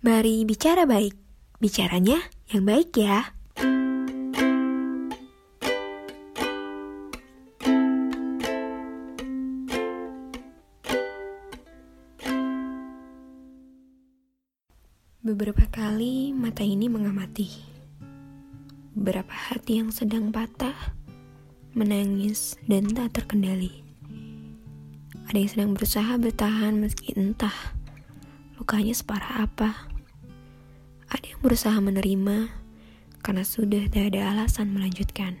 Mari bicara baik. Bicaranya yang baik ya. Beberapa kali mata ini mengamati beberapa hati yang sedang patah, menangis, dan tak terkendali. Ada yang sedang berusaha bertahan meski entah lukanya separah apa. Ada yang berusaha menerima karena sudah tidak ada alasan melanjutkan.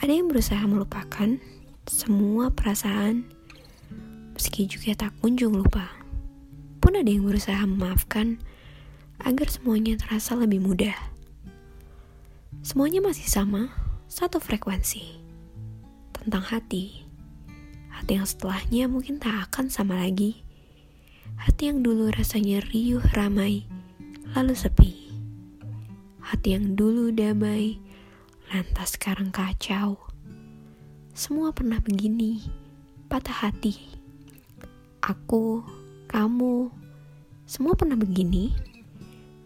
Ada yang berusaha melupakan semua perasaan meski juga tak kunjung lupa pun ada yang berusaha memaafkan agar semuanya terasa lebih mudah. Semuanya masih sama, satu frekuensi. Tentang hati. Hati yang setelahnya mungkin tak akan sama lagi. Hati yang dulu rasanya riuh ramai, lalu sepi. Hati yang dulu damai, lantas sekarang kacau. Semua pernah begini, patah hati. Aku kamu, semua pernah begini?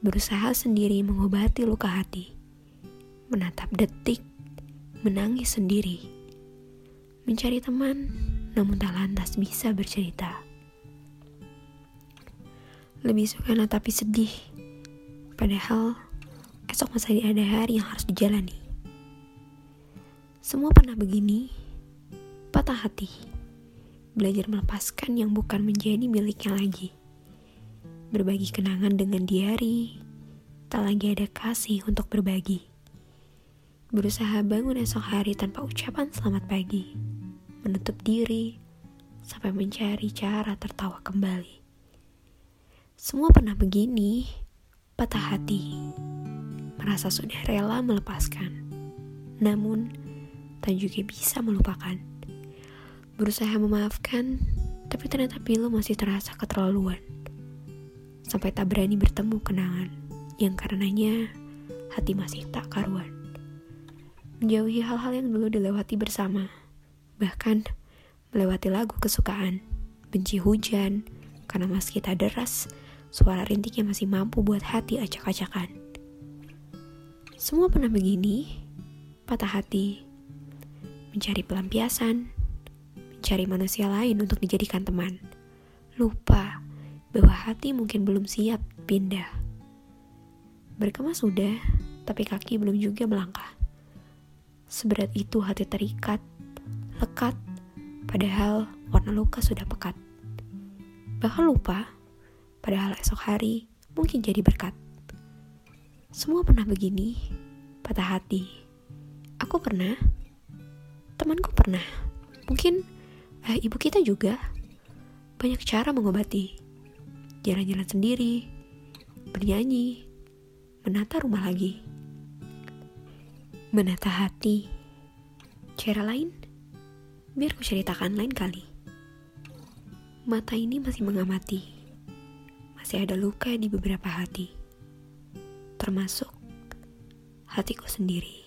Berusaha sendiri mengobati luka hati, menatap detik, menangis sendiri, mencari teman, namun tak lantas bisa bercerita. Lebih suka natapi sedih, padahal esok masih ada hari yang harus dijalani. Semua pernah begini, patah hati belajar melepaskan yang bukan menjadi miliknya lagi. Berbagi kenangan dengan diari, tak lagi ada kasih untuk berbagi. Berusaha bangun esok hari tanpa ucapan selamat pagi. Menutup diri, sampai mencari cara tertawa kembali. Semua pernah begini, patah hati. Merasa sudah rela melepaskan. Namun, tak juga bisa melupakan Berusaha memaafkan, tapi ternyata pilu masih terasa keterlaluan. Sampai tak berani bertemu kenangan, yang karenanya hati masih tak karuan. Menjauhi hal-hal yang dulu dilewati bersama, bahkan melewati lagu kesukaan, benci hujan, karena meski tak deras, suara rintiknya masih mampu buat hati acak-acakan. Semua pernah begini, patah hati, mencari pelampiasan, cari manusia lain untuk dijadikan teman. Lupa bahwa hati mungkin belum siap pindah. Berkemas sudah, tapi kaki belum juga melangkah. Seberat itu hati terikat, lekat, padahal warna luka sudah pekat. Bahkan lupa, padahal esok hari mungkin jadi berkat. Semua pernah begini, patah hati. Aku pernah, temanku pernah. Mungkin eh, ibu kita juga banyak cara mengobati. Jalan-jalan sendiri, bernyanyi, menata rumah lagi, menata hati. Cara lain, biar ku ceritakan lain kali. Mata ini masih mengamati. Masih ada luka di beberapa hati. Termasuk hatiku sendiri.